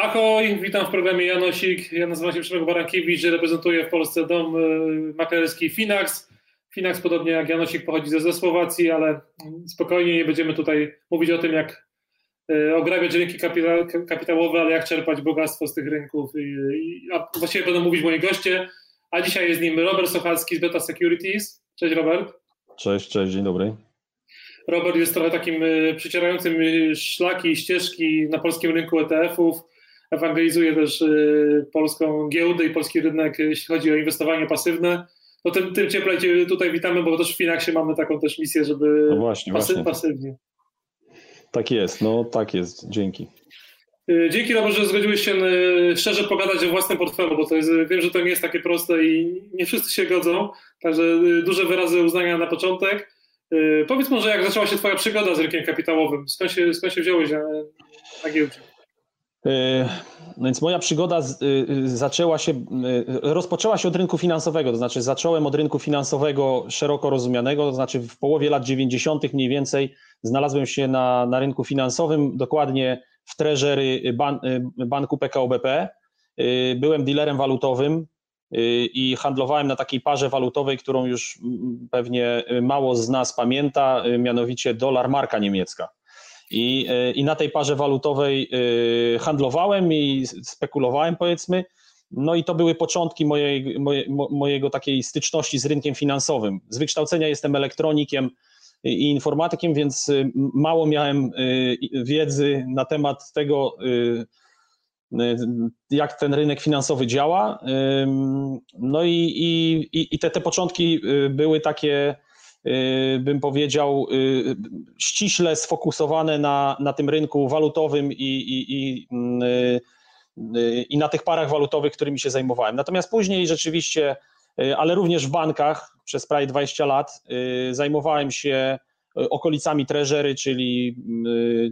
Ahoj, witam w programie Janosik. Ja nazywam się Przemek Barankiewicz, reprezentuję w Polsce dom y, maklerski Finax. Finax, podobnie jak Janosik, pochodzi ze, ze Słowacji, ale spokojnie nie będziemy tutaj mówić o tym, jak y, ograbiać rynki kapitałowe, ale jak czerpać bogactwo z tych rynków. a właściwie będą mówić moi goście, a dzisiaj jest nim Robert Sochalski z Beta Securities. Cześć Robert. Cześć, cześć, dzień dobry. Robert jest trochę takim y, przycierającym szlaki i ścieżki na polskim rynku ETF-ów ewangelizuje też y, polską giełdę i polski rynek, jeśli chodzi o inwestowanie pasywne. No tym, tym cieplej Cię tutaj witamy, bo też w Finaksie mamy taką też misję, żeby no właśnie, pasy, właśnie. pasywnie. Tak jest, no tak jest, dzięki. Y, dzięki Robert, że zgodziłeś się y, szczerze pogadać o własnym portfelu, bo to jest, wiem, że to nie jest takie proste i nie wszyscy się godzą, także duże wyrazy uznania na początek. Powiedz może, jak zaczęła się Twoja przygoda z rynkiem kapitałowym? Skąd się, skąd się wziąłeś na, na giełdzie? No więc moja przygoda y, y, zaczęła się, y, rozpoczęła się od rynku finansowego, to znaczy zacząłem od rynku finansowego szeroko rozumianego, to znaczy w połowie lat 90. mniej więcej znalazłem się na, na rynku finansowym, dokładnie w treasury ban, banku PKO BP. Byłem dealerem walutowym i handlowałem na takiej parze walutowej, którą już pewnie mało z nas pamięta, mianowicie dolar marka niemiecka. I, e, I na tej parze walutowej e, handlowałem i spekulowałem, powiedzmy. No i to były początki mojej, moje, mojego takiej styczności z rynkiem finansowym. Z wykształcenia jestem elektronikiem i informatykiem, więc e, mało miałem wiedzy na temat tego, jak ten rynek finansowy działa. No i, i, i te, te początki były takie Y, bym powiedział, y, ściśle sfokusowane na, na tym rynku walutowym i, i, i, y, i na tych parach walutowych, którymi się zajmowałem. Natomiast później rzeczywiście, ale również w bankach przez prawie 20 lat zajmowałem się okolicami treasury, czyli,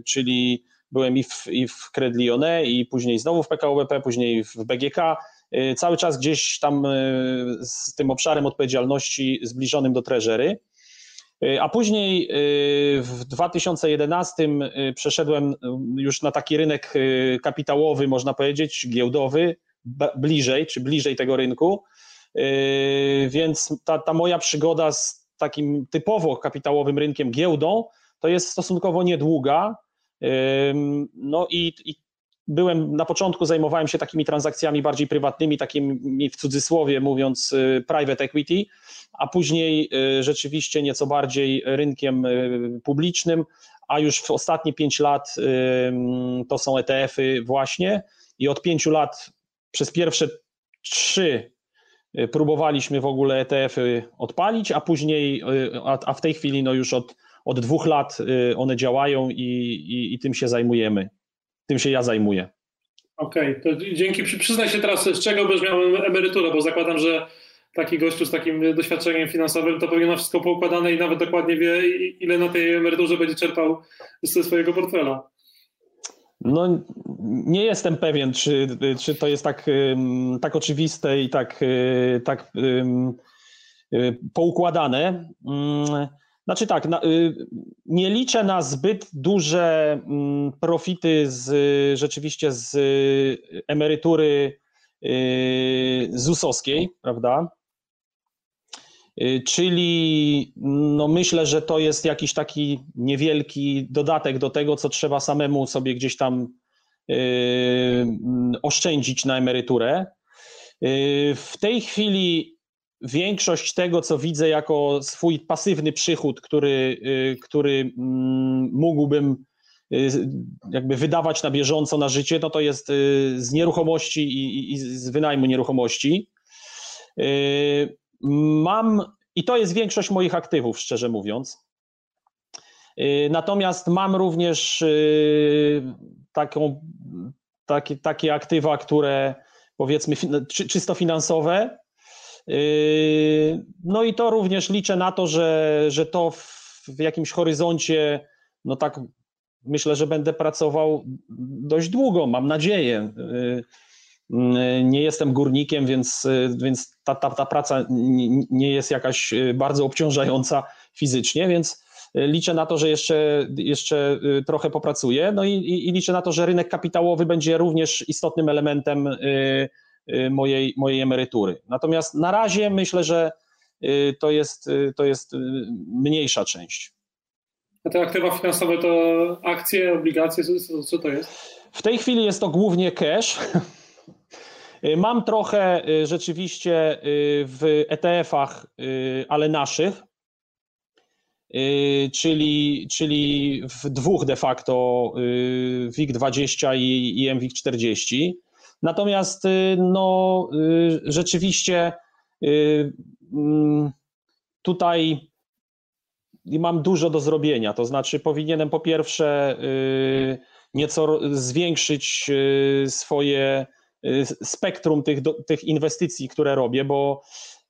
czyli byłem i w, i w Credit Lyonnais i później znowu w PKO BP, później w BGK. Cały czas gdzieś tam z tym obszarem odpowiedzialności zbliżonym do treasury. Y, a później y, w 2011 y, przeszedłem już na taki rynek kapitałowy, można powiedzieć, giełdowy, bliżej, czy bliżej tego rynku. Więc ta, ta moja przygoda z takim typowo kapitałowym rynkiem giełdą to jest stosunkowo niedługa. No i, i byłem na początku zajmowałem się takimi transakcjami bardziej prywatnymi, takimi w cudzysłowie mówiąc private equity, a później y, rzeczywiście nieco bardziej rynkiem y, publicznym, a już w ostatnie pięć lat y, to są ETF-y właśnie i od pięciu lat przez pierwsze trzy próbowaliśmy w ogóle ETF-y odpalić, a później, a w tej chwili no już od, od dwóch lat one działają i, i, i tym się zajmujemy. Tym się ja zajmuję. Okej, okay, to dzięki. Przyznaj się teraz, z czego będziesz miał emeryturę, bo zakładam, że taki gościu z takim doświadczeniem finansowym, to pewnie ma wszystko poukładane i nawet dokładnie wie, ile na tej emeryturze będzie czerpał ze swojego portfela. No, nie jestem pewien, czy, czy to jest tak, tak oczywiste i tak, y, tak y, poukładane. Mm, znaczy tak, y, nie liczę na zbyt duże mm, profity z, rzeczywiście z emerytury ZUS-owskiej, prawda? Y, czyli no myślę, że to jest jakiś taki niewielki dodatek do tego, co trzeba samemu sobie gdzieś tam yy, oszczędzić na emeryturę. W tej chwili większość tego, co widzę jako swój pasywny przychód, który, yy, który mm, mógłbym y, jakby wydawać na bieżąco na życie, no to jest y, z nieruchomości i, i z wynajmu nieruchomości. Mam, i to jest większość moich aktywów, szczerze mówiąc. Y, natomiast mam również y, taką, takie, takie aktywa, które powiedzmy czysto finansowe. Y, no i to również liczę na to, że, że to w jakimś horyzoncie, no tak myślę, że będę pracował dość długo, mam nadzieję. Mm, nie jestem górnikiem, więc, więc ta, ta, ta praca nie jest jakaś bardzo obciążająca fizycznie, więc liczę na to, że jeszcze, jeszcze trochę popracuję. No i, i, i liczę na to, że rynek kapitałowy będzie również istotnym elementem mojej, mojej emerytury. Natomiast na razie myślę, że to jest, to jest mniejsza część. A te aktywa finansowe to akcje, obligacje, co, to jest? W tej chwili jest to głównie cash. Mam trochę y, rzeczywiście y, w ETF-ach, y, ale naszych, czyli, czyli w dwóch de facto WIG20 i, i MWIG40. Natomiast no, rzeczywiście mm, tutaj mam dużo do zrobienia. To znaczy, powinienem po pierwsze nieco zwiększyć swoje Y, spektrum tych, tych inwestycji, które robię, bo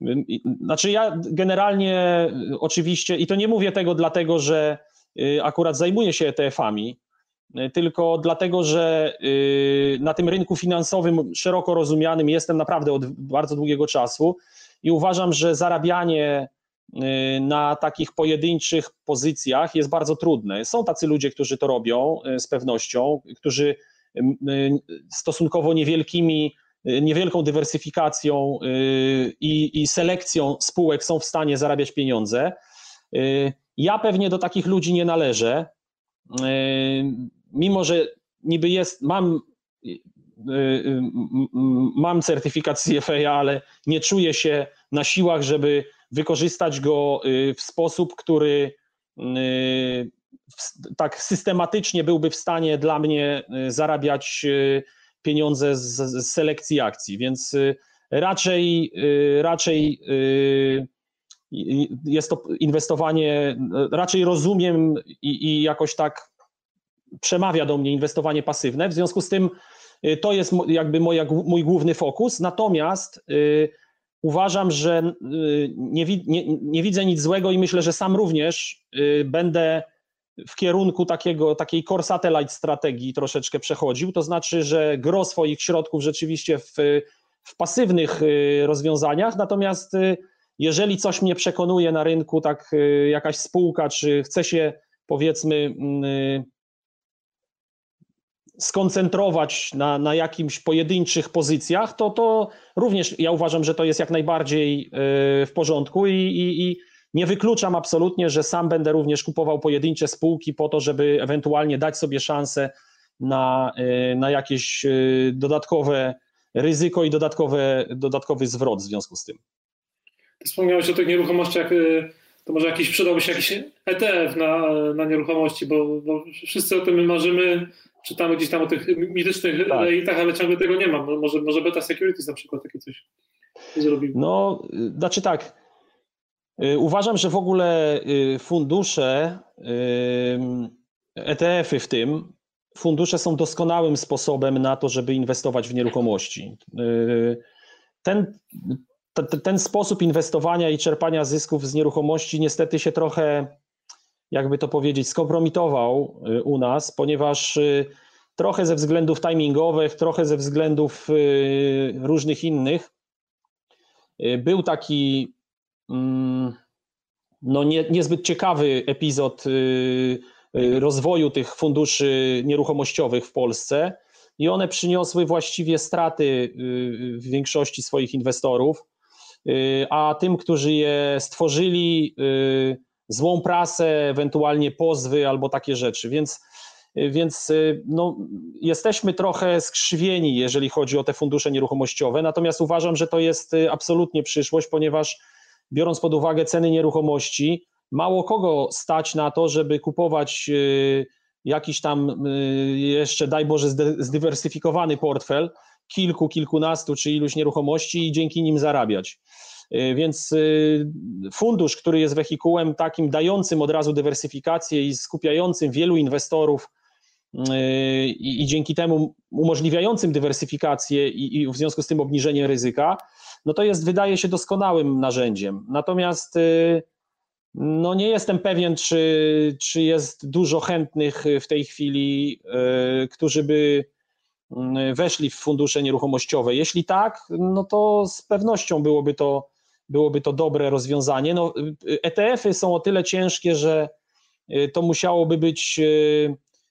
y, znaczy ja generalnie y, oczywiście, i to nie mówię tego dlatego, że akurat zajmuję się ETF-ami, tylko dlatego, że na tym rynku finansowym szeroko rozumianym jestem naprawdę od bardzo długiego czasu i uważam, że zarabianie na takich pojedynczych pozycjach jest bardzo trudne. Są tacy ludzie, którzy to robią z pewnością, którzy stosunkowo niewielkimi, niewielką dywersyfikacją y, i, i selekcją spółek są w stanie zarabiać pieniądze. Y, ja pewnie do takich ludzi nie należę, y, mimo że niby jest, mam, mam certyfikat CFA, ale nie czuję się na siłach, żeby wykorzystać go w sposób, który tak systematycznie byłby w stanie dla mnie y, zarabiać y, pieniądze z, selekcji akcji, więc y, raczej, raczej jest to inwestowanie, raczej rozumiem i, i, jakoś tak przemawia do mnie inwestowanie pasywne. W związku z tym to jest jakby moja, mój główny fokus. Natomiast uważam, że nie, nie, nie widzę nic złego i myślę, że sam również będę w kierunku takiego, takiej core satellite strategii troszeczkę przechodził, to znaczy, że gro swoich środków rzeczywiście w, w pasywnych y, rozwiązaniach, natomiast y, jeżeli coś mnie przekonuje na rynku, tak y, jakaś spółka, czy chce się powiedzmy mm, skoncentrować na, na jakimś pojedynczych pozycjach, to, to również ja uważam, że to jest jak najbardziej w porządku i, i, i nie wykluczam absolutnie, że sam będę również kupował pojedyncze spółki po to, żeby ewentualnie dać sobie szansę na, y, na jakieś y, dodatkowe ryzyko i dodatkowe, dodatkowy zwrot w związku z tym. Wspomniałeś o tych nieruchomościach, y, to może jakiś przydałby się jakiś ETF na, na nieruchomości, bo, bo wszyscy o tym marzymy, czytamy gdzieś tam o tych mitycznych tak. ale ciągle tego nie ma. Może, może Beta Securities na przykład takie coś zrobił. No, znaczy tak, Y, uważam, że w ogóle y, fundusze, ETF-y w tym, fundusze są doskonałym sposobem na to, żeby inwestować w nieruchomości. Y, ten, ten sposób inwestowania i czerpania zysków z nieruchomości niestety się trochę, jakby to powiedzieć, skompromitował u nas, ponieważ trochę ze względów timingowych, trochę ze względów różnych innych był taki Mm, no nie, niezbyt ciekawy epizod y, y, rozwoju tych funduszy nieruchomościowych w Polsce i one przyniosły właściwie straty y, w większości swoich inwestorów, a tym, którzy je stworzyli, złą prasę, ewentualnie pozwy albo takie rzeczy. Więc, więc no, jesteśmy trochę skrzywieni, jeżeli chodzi o te fundusze nieruchomościowe. Natomiast uważam, że to jest absolutnie przyszłość, ponieważ biorąc pod uwagę ceny nieruchomości, mało kogo stać na to, żeby kupować y, jakiś tam y, jeszcze, daj Boże, zdywersyfikowany portfel kilku, kilkunastu czy iluś nieruchomości i dzięki nim zarabiać. Y, więc fundusz, który jest wehikułem takim dającym od razu dywersyfikację i skupiającym wielu inwestorów i, i dzięki temu umożliwiającym dywersyfikację i, i w związku z tym obniżenie ryzyka, no to jest, wydaje się, doskonałym narzędziem. Natomiast y, no nie jestem pewien, czy, czy jest dużo chętnych w tej chwili, y, którzy by y, weszli w fundusze nieruchomościowe. Jeśli tak, no to z pewnością byłoby to, byłoby to dobre rozwiązanie. No, ETF-y są o tyle ciężkie, że to musiałoby być,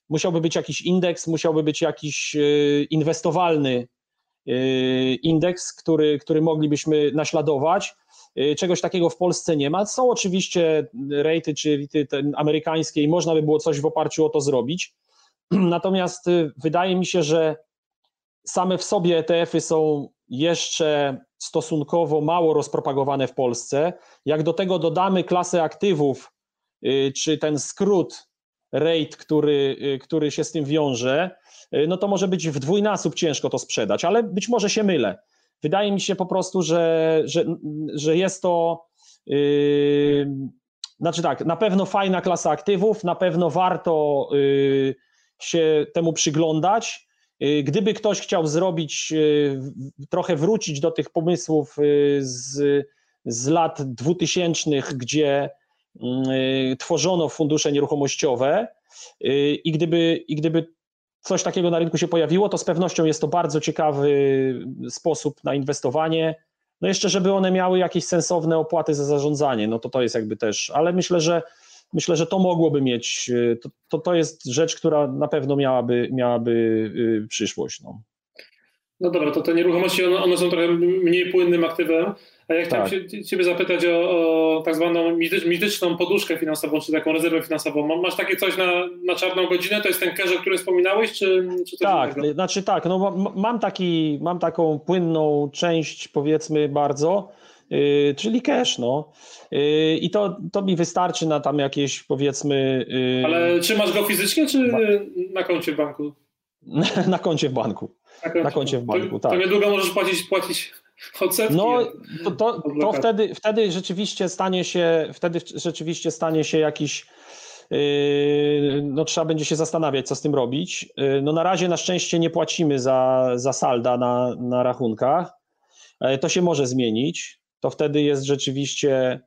musiałby być jakiś indeks, musiałby być jakiś inwestowalny indeks, który, który moglibyśmy naśladować. Czegoś takiego w Polsce nie ma. Są oczywiście rejty, czyli amerykańskie i można by było coś w oparciu o to zrobić. Natomiast wydaje mi się, że same w sobie ETF-y są jeszcze stosunkowo mało rozpropagowane w Polsce. Jak do tego dodamy klasę aktywów, y, czy ten skrót rate, który, y, który się z tym wiąże, y, no to może być w dwójnasób ciężko to sprzedać, ale być może się mylę. Wydaje mi się po prostu, że, że, że jest to. Yy, znaczy tak, na pewno fajna klasa aktywów, na pewno warto yy, się temu przyglądać. Y, gdyby ktoś chciał zrobić, y, trochę wrócić do tych pomysłów y, z, z lat 2000, gdzie tworzono fundusze nieruchomościowe i gdyby, i gdyby coś takiego na rynku się pojawiło, to z pewnością jest to bardzo ciekawy sposób na inwestowanie. No jeszcze, żeby one miały jakieś sensowne opłaty za zarządzanie, no to to jest jakby też, ale myślę, że myślę, że to mogłoby mieć, y, to, to, to jest rzecz, która na pewno miałaby, miałaby y, przyszłość. No. No dobra, to te nieruchomości, one, one są trochę mniej płynnym aktywem. A ja chciałem tak. się, Ciebie zapytać o, o tak zwaną mityczną poduszkę finansową, czy taką rezerwę finansową. Masz takie coś na, na czarną godzinę? To jest ten cash, o którym wspominałeś, czy, czy Tak, innego? znaczy tak, no mam, taki, mam taką płynną część, powiedzmy bardzo, czyli cash, no. Yy, I to, to mi wystarczy na tam jakieś powiedzmy. Yy, Ale czy masz go fizycznie, czy na koncie w banku? na koncie w banku. Na, na koncie w banku, to, tak. To niedługo możesz płacić, płacić odsetki. No to, to, to wtedy, wtedy rzeczywiście stanie się, wtedy rzeczywiście stanie się jakiś yy, no trzeba będzie się zastanawiać, co z tym robić. Yy, no na razie na szczęście nie płacimy za, za salda na, na rachunkach. Yy, to się może zmienić. To wtedy jest rzeczywiście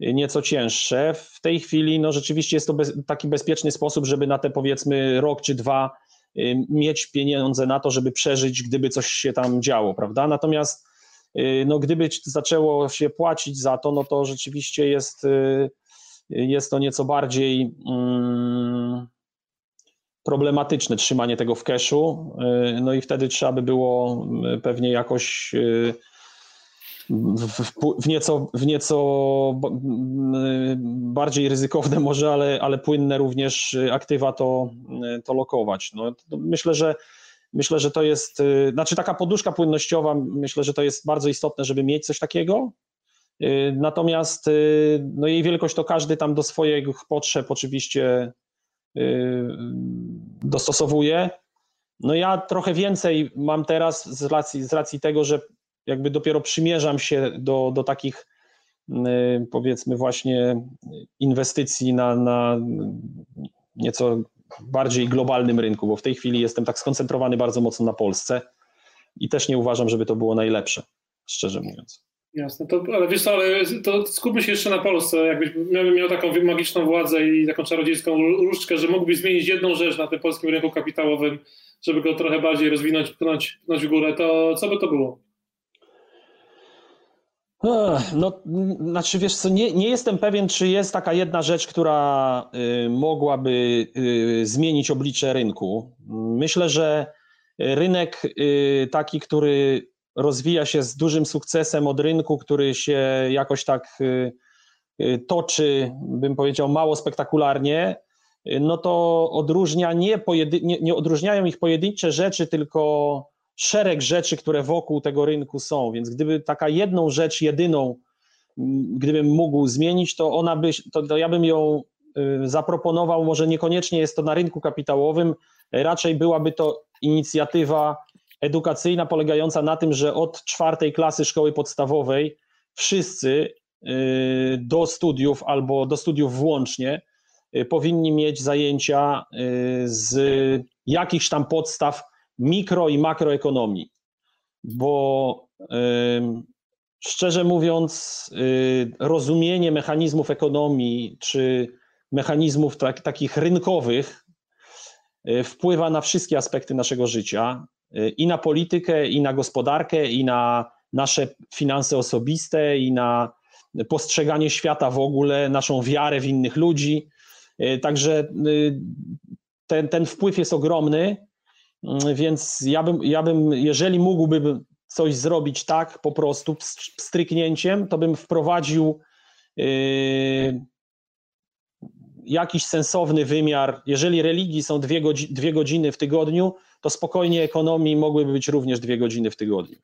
nieco cięższe. W tej chwili no rzeczywiście jest to bez, taki bezpieczny sposób, żeby na te powiedzmy rok czy dwa y, mieć pieniądze na to, żeby przeżyć, gdyby coś się tam działo, prawda? Natomiast y, no, gdyby zaczęło się płacić za to, no to rzeczywiście jest, y, jest to nieco bardziej mm, problematyczne trzymanie tego w cashu, no i wtedy trzeba by było pewnie jakoś w, w, nieco, w nieco bardziej ryzykowne może, ale, ale płynne również aktywa to, to lokować. No, to myślę, że myślę, że to jest, znaczy taka poduszka płynnościowa, myślę, że to jest bardzo istotne, żeby mieć coś takiego. Natomiast no jej wielkość to każdy tam do swoich potrzeb oczywiście dostosowuje. No ja trochę więcej mam teraz z racji, z racji tego, że jakby dopiero przymierzam się do, do takich y, powiedzmy właśnie inwestycji na, na nieco bardziej globalnym rynku, bo w tej chwili jestem tak skoncentrowany bardzo mocno na Polsce i też nie uważam, żeby to było najlepsze, szczerze mówiąc. Jasne, to, ale wiesz co, ale to skupmy się jeszcze na Polsce. Jakbyś miał, miał taką magiczną władzę i taką czarodziejską różdżkę, że mógłbyś zmienić jedną rzecz na tym polskim rynku kapitałowym, żeby go trochę bardziej rozwinąć, pchnąć, pchnąć w górę, to co by to było? No, znaczy wiesz co, nie, nie jestem pewien, czy jest taka jedna rzecz, która y, mogłaby y, zmienić oblicze rynku. Myślę, że rynek y, taki, który rozwija się z dużym sukcesem od rynku, który się jakoś tak toczy, bym powiedział, mało spektakularnie, no to odróżnia nie, nie, nie odróżniają ich pojedyncze rzeczy, tylko szereg rzeczy, które wokół tego rynku są, więc gdyby taka jedną rzecz, jedyną, gdybym mógł zmienić, to ona by, to, to ja bym ją y, zaproponował, może niekoniecznie jest to na rynku kapitałowym, raczej byłaby to inicjatywa edukacyjna polegająca na tym, że od czwartej klasy szkoły podstawowej wszyscy y, do studiów albo do studiów włącznie y, powinni mieć zajęcia z jakichś tam podstaw mikro i makroekonomii, bo szczerze mówiąc, y, rozumienie mechanizmów ekonomii czy mechanizmów tak, takich rynkowych y, wpływa na wszystkie aspekty naszego życia y, i na politykę, i na gospodarkę, i na nasze finanse osobiste, i na postrzeganie świata w ogóle, naszą wiarę w innych ludzi. Także ten, ten wpływ jest ogromny, więc ja bym, ja bym, jeżeli mógłbym coś zrobić tak po prostu stryknięciem, to bym wprowadził jakiś sensowny wymiar. Jeżeli religii są dwie, godzi dwie godziny w tygodniu, to spokojnie ekonomii mogłyby być również dwie godziny w tygodniu.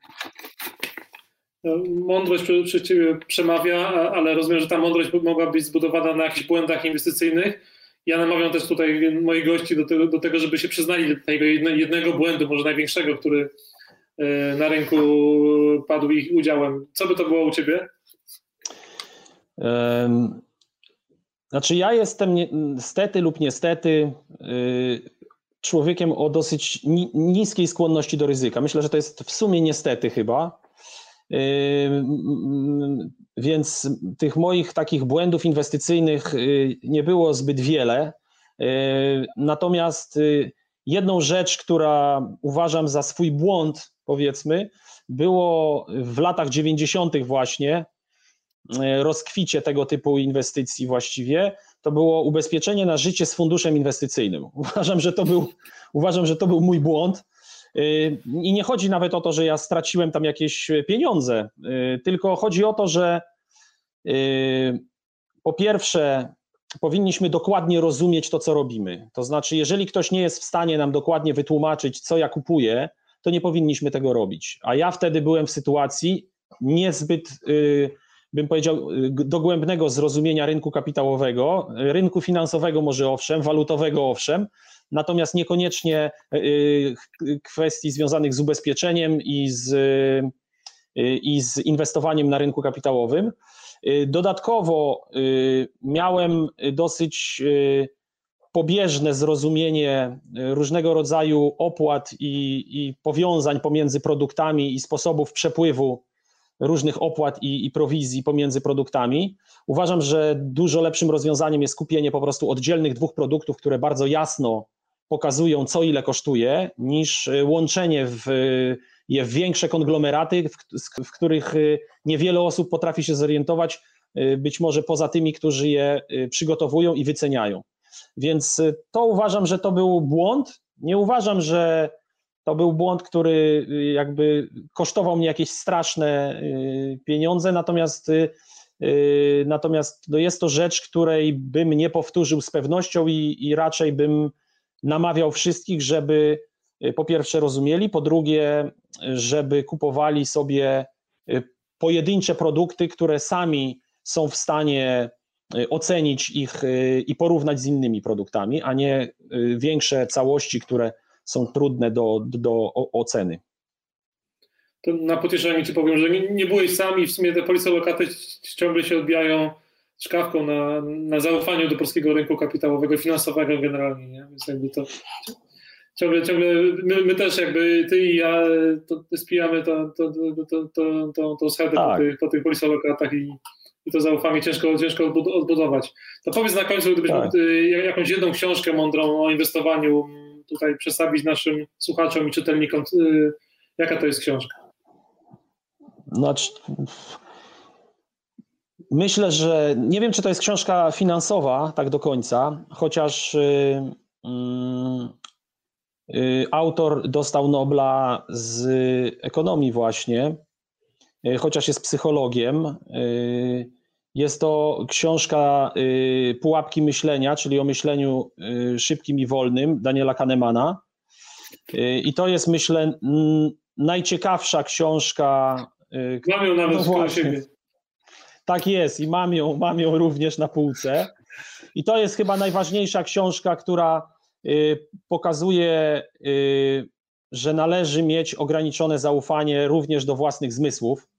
No, mądrość ciebie przemawia, ale rozumiem, że ta mądrość mogła być zbudowana na jakichś błędach inwestycyjnych. Ja namawiam też tutaj moich gości do tego, do tego żeby się przyznali do tego jednego błędu, może największego, który e, na rynku padł ich udziałem. Co by to było u ciebie? Znaczy, ja jestem niestety lub niestety y, człowiekiem o dosyć niskiej skłonności do ryzyka. Myślę, że to jest w sumie niestety chyba. Y, więc tych moich takich błędów inwestycyjnych y, nie było zbyt wiele. Natomiast jedną rzecz, która uważam za swój błąd, powiedzmy, było w latach 90. właśnie rozkwicie tego typu inwestycji właściwie, to było ubezpieczenie na życie z funduszem inwestycyjnym. Uważam, że to był, uważam, że to był mój błąd. E, I nie chodzi nawet o to, że ja straciłem tam jakieś pieniądze, e, tylko chodzi o to, że po pierwsze, powinniśmy dokładnie rozumieć to, co robimy. To znaczy, jeżeli ktoś nie jest w stanie nam dokładnie wytłumaczyć, co ja kupuję, to nie powinniśmy tego robić. A ja wtedy byłem w sytuacji niezbyt bym powiedział, y, dogłębnego zrozumienia rynku kapitałowego, rynku finansowego może owszem, walutowego owszem, natomiast niekoniecznie y, kwestii związanych z ubezpieczeniem i z, y, i z inwestowaniem na rynku kapitałowym. Dodatkowo miałem dosyć pobieżne zrozumienie różnego rodzaju opłat i, i powiązań pomiędzy produktami i sposobów przepływu różnych opłat i, i prowizji pomiędzy produktami. Uważam, że dużo lepszym rozwiązaniem jest kupienie po prostu oddzielnych dwóch produktów, które bardzo jasno pokazują, co ile kosztuje, niż e, łączenie w, je w większe konglomeraty, w, w których e, niewiele osób potrafi się zorientować, e, być może poza tymi, którzy je przygotowują i wyceniają. Więc to uważam, że to był błąd. Nie uważam, że to był błąd, który y, jakby kosztował mnie jakieś straszne y, pieniądze, natomiast, y, natomiast no jest to rzecz, której bym nie powtórzył z pewnością i, i raczej bym namawiał wszystkich, żeby po pierwsze rozumieli, po drugie, żeby kupowali sobie pojedyncze produkty, które sami są w stanie ocenić ich i porównać z innymi produktami, a nie większe całości, które są trudne do, do oceny. To na pocieszenie Ci powiem, że nie, nie byłeś sam i w sumie te polisolokaty ciągle się odbijają szkawką na, na zaufaniu do polskiego rynku kapitałowego, finansowego generalnie, nie? Więc jakby to ciągle, ciągle my, my też jakby ty i ja to spijamy to, to, to, to, to, to schedę tak. po tych, po tych polisolokatach i, i to zaufanie ciężko, ciężko odbudować. To powiedz na końcu, gdybyś tak. jakąś jedną książkę mądrą o inwestowaniu tutaj przedstawić naszym słuchaczom i czytelnikom, y, jaka to jest książka? Znaczy, myślę, że nie wiem, czy to jest książka finansowa tak do końca, chociaż y, y, autor dostał Nobla z ekonomii właśnie, chociaż jest psychologiem. Jest to książka y, Pułapki myślenia, czyli o myśleniu y, szybkim i wolnym Daniela Kahnemana. Y, I to jest, myślę, najciekawsza książka. Mam ją nawet no. Tak jest i mam ją, mam ją również na półce. I to jest chyba najważniejsza książka, która pokazuje, że należy mieć ograniczone zaufanie również do własnych zmysłów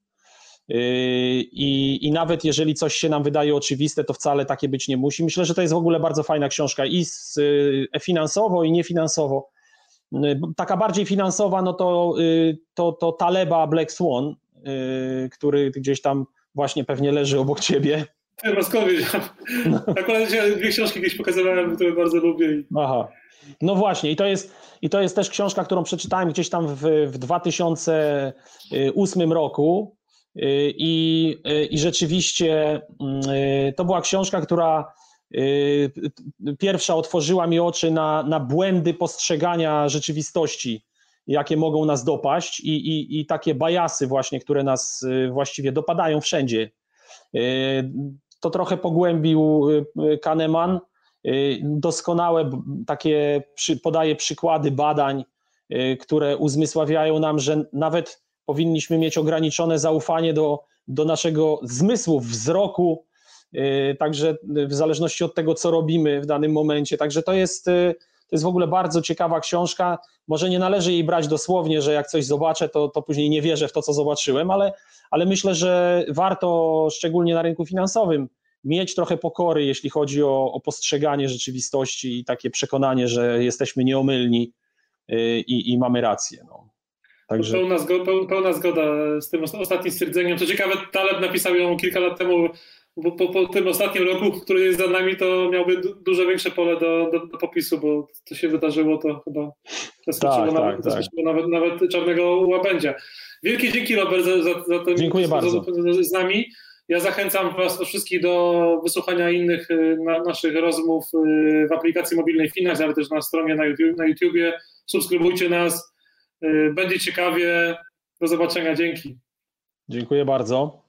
I, I nawet jeżeli coś się nam wydaje oczywiste, to wcale takie być nie musi. Myślę, że to jest w ogóle bardzo fajna książka i z, e, finansowo, i niefinansowo. Yy, taka bardziej finansowa, no to, yy, to, to Taleba Black Swan, który gdzieś tam właśnie pewnie leży obok ciebie. Skąd wiedziałem. No. Akurat dwie książki gdzieś pokazywałem, które bardzo lubię. Aha. No właśnie, i to jest, i to jest też książka, którą przeczytałem gdzieś tam w, w 2008 roku. Y, I, y, I rzeczywiście mm, y, to była książka, która pierwsza otworzyła mi oczy na, na błędy postrzegania rzeczywistości, jakie mogą nas dopaść i, i, i takie bajasy właśnie, które nas właściwie dopadają wszędzie. To trochę pogłębił Kahneman, doskonałe takie podaje przykłady badań, które uzmysławiają nam, że nawet powinniśmy mieć ograniczone zaufanie do, do naszego zmysłu, wzroku, y, także w zależności od tego, co robimy w danym momencie. Także to jest, y, to jest w ogóle bardzo ciekawa książka. Może nie należy jej brać dosłownie, że jak coś zobaczę, to, to później nie wierzę w to, co zobaczyłem, ale, ale myślę, że warto, szczególnie na rynku finansowym, mieć trochę pokory, jeśli chodzi o, o postrzeganie rzeczywistości i takie przekonanie, że jesteśmy nieomylni y, i, i mamy rację. No. Także... Pełna, zgoda, pełna zgoda z tym ostatnim stwierdzeniem. Co ciekawe, Taleb napisał ją kilka lat temu, bo po, po, tym ostatnim roku, który jest za nami, to miałby dużo większe pole do, do, do popisu, bo to się wydarzyło, to chyba zaskoczyło, tak, nawet, tak, tak. nawet, nawet czarnego łabędzia. Wielkie dzięki Robert za, za, za to, Dziękuję bardzo. z nami. Ja zachęcam Was wszystkich do wysłuchania innych y, na, naszych rozmów y, w aplikacji mobilnej Finax, ale też na stronie na, YouTube, na YouTubie. Subskrybujcie nas będzie ciekawie. Do zobaczenia. Dzięki. Dziękuję bardzo.